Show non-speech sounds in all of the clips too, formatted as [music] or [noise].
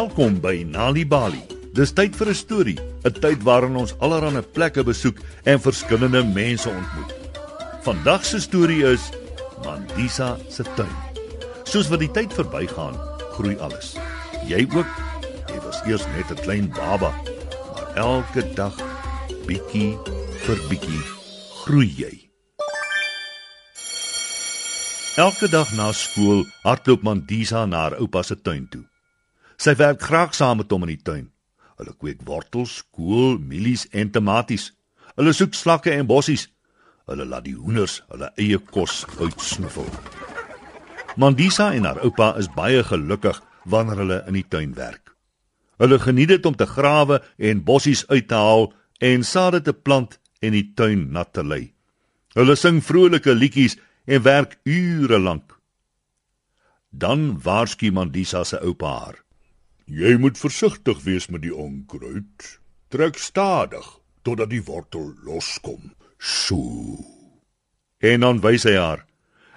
Welkom by Nali Bali. Dis tyd vir 'n storie, 'n tyd waarin ons allerlei plekke besoek en verskillende mense ontmoet. Vandag se storie is Mandisa se tuin. Soos wat die tyd verbygaan, groei alles. Jy ook. Jy was eers net 'n klein baba, maar elke dag bietjie vir bietjie groei jy. Elke dag na skool hardloop Mandisa na haar oupa se tuin toe. Sy werk graag saam met hom in die tuin. Hulle kweek wortels, kool, mielies en tomaties. Hulle soek slakke en bossies. Hulle laat die hoenders hulle eie kos uitsnoefel. Mandisa en haar oupa is baie gelukkig wanneer hulle in die tuin werk. Hulle geniet dit om te grawe en bossies uit te haal en sade te plant en die tuin nat te lê. Hulle sing vrolike liedjies en werk ure lank. Dan waarsku Mandisa se oupa haar. Jy moet versigtig wees met die onkruid. Trek stadig totdat die wortel loskom. So. En dan wys hy haar.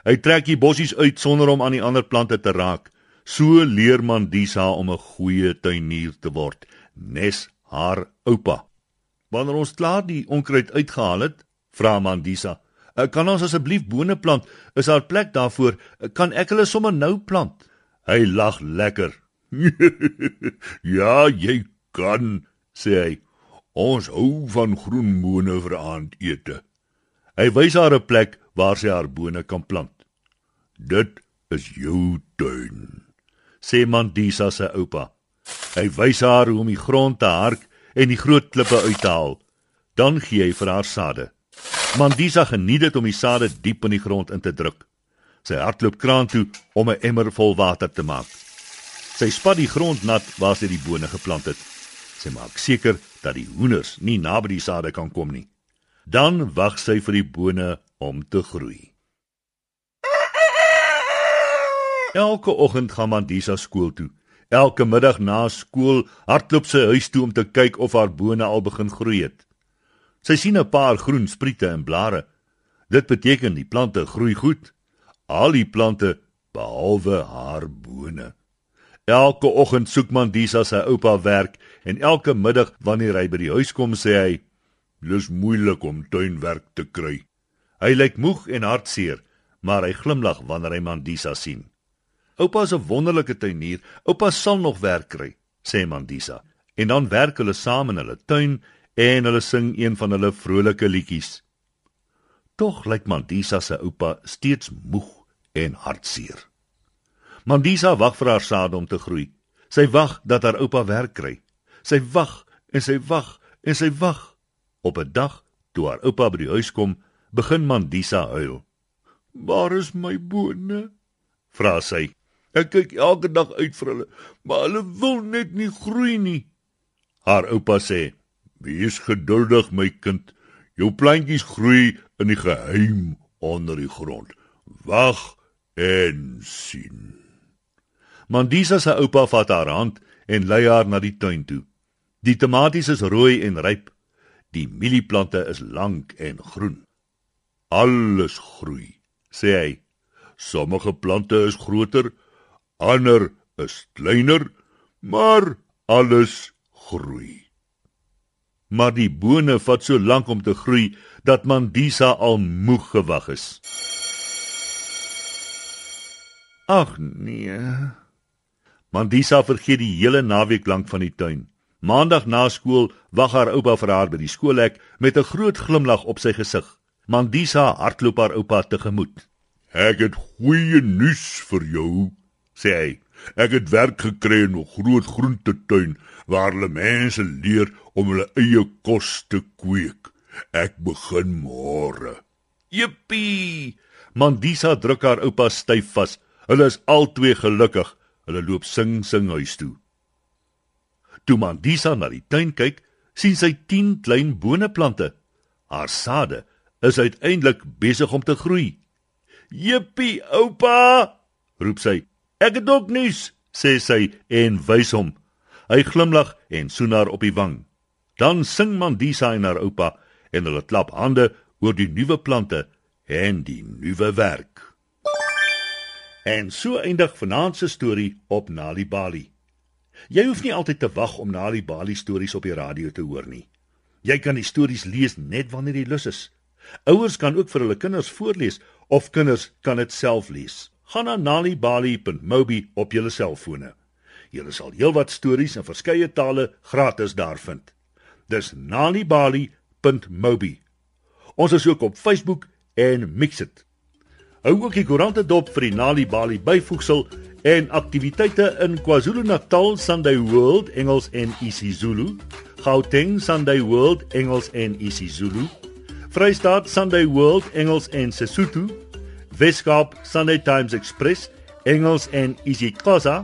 Hy trek die bossies uit sonder om aan die ander plante te raak. So leer Mandisa om 'n goeie tuinier te word, nes haar oupa. Wanneer ons klaar die onkruid uitgehaal het, vra Mandisa, eh, "Kan ons asseblief bone plant? Is daar plek daarvoor? Kan ek hulle sommer nou plant?" Hy lag lekker. [laughs] ja, jy kan, sê hy. Ons hou van groen bone vir aandete. Hy wys haar 'n plek waar sy haar bone kan plant. Dit is jou tuin, sê Mandisa se oupa. Hy wys haar hoe om die grond te hark en die groot klippe uit te haal. Dan gee hy vir haar sade. Mandisa geniet dit om die sade diep in die grond in te druk. Sy hardloop kraan toe om 'n emmer vol water te maak. Sy spat die grond nat waar sy die bone geplant het. Sy maak seker dat die hoenders nie naby die sade kan kom nie. Dan wag sy vir die bone om te groei. Elke oggend gaan Mandisa skool toe. Elke middag na skool hardloop sy huis toe om te kyk of haar bone al begin groei het. Sy sien 'n paar groen spriete en blare. Dit beteken die plante groei goed. Al die plante behalwe haar bone. Elke oggend soek Mandisa sy oupa werk en elke middag wanneer hy by die huis kom sê hy: "Dis moeilik om tuinwerk te kry." Hy lyk moeg en hartseer, maar hy glimlag wanneer hy Mandisa sien. "Oupa is 'n wonderlike tuinier. Oupa sal nog werk kry," sê Mandisa. En dan werk hulle saam in hulle tuin en hulle sing een van hulle vrolike liedjies. Tog lyk Mandisa se oupa steeds moeg en hartseer. Mandisa wag vir haar sade om te groei. Sy wag dat haar oupa werk kry. Sy wag en sy wag en sy wag. Op 'n dag, toe haar oupa by die huis kom, begin Mandisa huil. "Waar is my bone?" vra sy. "Ek kyk elke dag uit vir hulle, maar hulle wil net nie groei nie." Haar oupa sê: "Wees geduldig, my kind. Jou plantjies groei in die geheim onder die grond. Wag en sien." Mandisa se oupa vat haar hand en lei haar na die tuin toe. Die tomaties is rooi en ryp. Die mielieplante is lank en groen. Alles groei, sê hy. Sommige plante is groter, ander is kleiner, maar alles groei. Maar die bone vat so lank om te groei dat Mandisa al moeg gewag is. Ag nee. Mandisa vergeet die hele naweek lank van die tuin. Maandag na skool wag haar oupa vir haar by die skoolhek met 'n groot glimlag op sy gesig. Mandisa hardloop haar oupa tegemoet. "Ek het goeie nuus vir jou," sê hy. "Ek het werk gekry in 'n groot groentetuin waar hulle mense leer om hulle eie kos te kweek. Ek begin môre." "Jippie!" Mandisa druk haar oupa styf vas. Hulle is albei gelukkig. Hulle loop sing sing huis toe. Toe Mandisa na die tuin kyk, sien sy 10 klein boneplante. Haar sade is uiteindelik besig om te groei. "Jippie, oupa!" roep sy. "Ek het ook nuus," sê sy en wys hom. Hy glimlag en soen haar op die wang. Dan sing Mandisa en haar oupa en hulle klap hande oor die nuwe plante en die nuwe werk. En so eindig vanaand se storie op Nali Bali. Jy hoef nie altyd te wag om Nali Bali stories op die radio te hoor nie. Jy kan die stories lees net wanneer jy lus is. Ouers kan ook vir hulle kinders voorlees of kinders kan dit self lees. Gaan na nalibali.mobi op jou selfone. Jy sal heelwat stories in verskeie tale gratis daar vind. Dis nalibali.mobi. Ons is ook op Facebook en Mixit. Hou ook die koerante dop vir die Nali Bali byvoegsel en aktiwiteite in KwaZulu-Natal Sunday World Engels en isiZulu, Gauteng Sunday World Engels en isiZulu, Vrystaat Sunday World Engels en Sesotho, Weskaap Sunday Times Express Engels en isiXhosa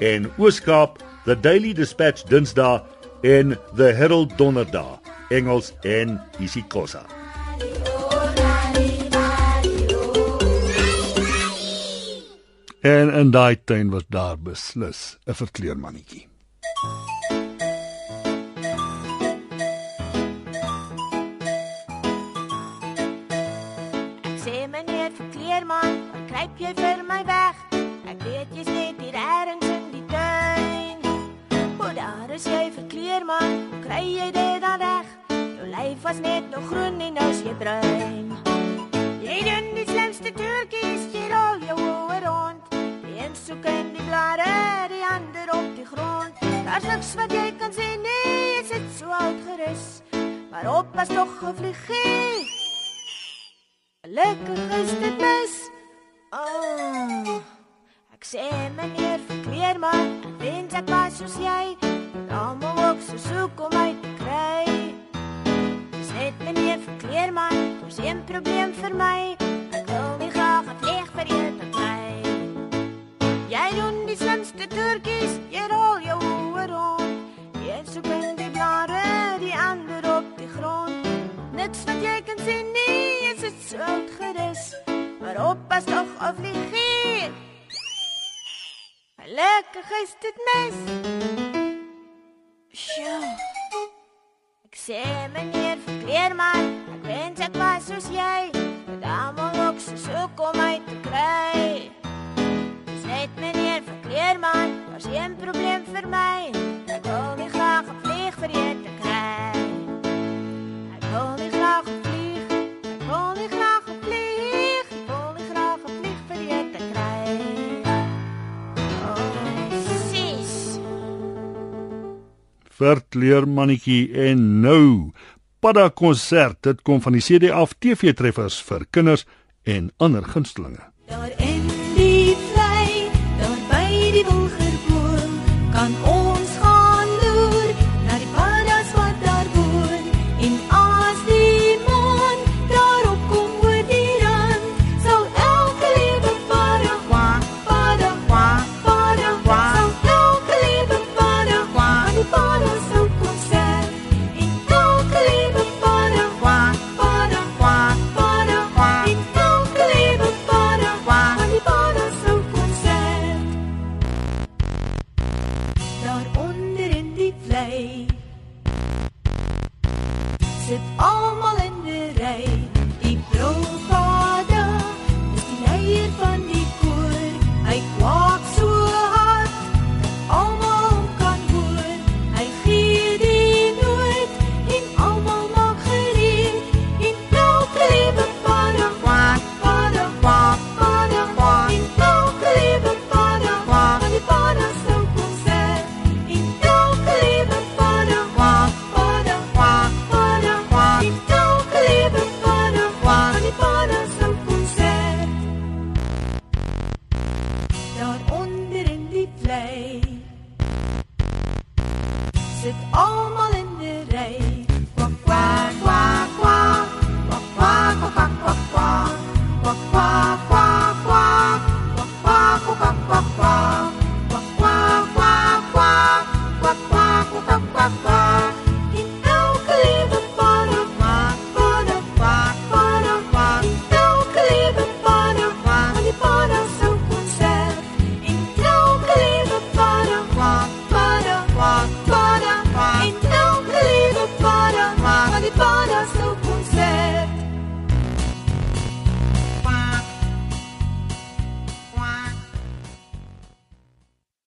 en Ooskaap The Daily Dispatch Dinsdae en The Herald Donderdag Engels en isiXhosa. En in daai tuin was daar beslis 'n verkleermannetjie. Ek sê meneer verkleerman, kruip jy vir my weg? Ek weet jy's net hier ergens in die tuin. O, daar is jy verkleerman, hoe kry jy dit dan reg? Jou lyf was net nog groen en nou is jy bruin. Jy doen die slimste turkies, jy rol jou oë rond. Een soek in die blare, die ander op die grond. Daar's niks wat jy kan sê nie, jy sit so oud gerus. Maar op pas tog gevliegie. Gelukkig is dit mis. Oh. Ek sê meneer verkleerman, ek wens ek was soos jy. Moet ook so soek om my te kry. Sê meneer verkleerman, daar's een probleem vir my. Ek wil nie graag 'n vlieg vir kry. Jy doen die slimste turkies, jy rol jou oë rond. Jy in die blare, die ander op die grond. Niks wat jy kan sien nie, is dit so oud gerus. Maar oppas tog of vlieg. Gelukkig is dit mis. Sjoe. Ek sê meneer verkleerman, ek wens ek was soos jy. Dit almal ook so soek om my te kry. Sê meneer verkleerman, daar's een probleem vir my. Ek wil nie graag 'n vlieg vir jou te kry. Ek wil nie graag 'n vlieg. Ek wil nie graag 'n vlieg. Ek wil nie graag 'n vlieg vir jou te kry. Oh, sis. Verkleermannetjie en nou Padda konsert. Dit kom van die CD af TV treffers vir kinders en ander gunstelinge. Daar kan ons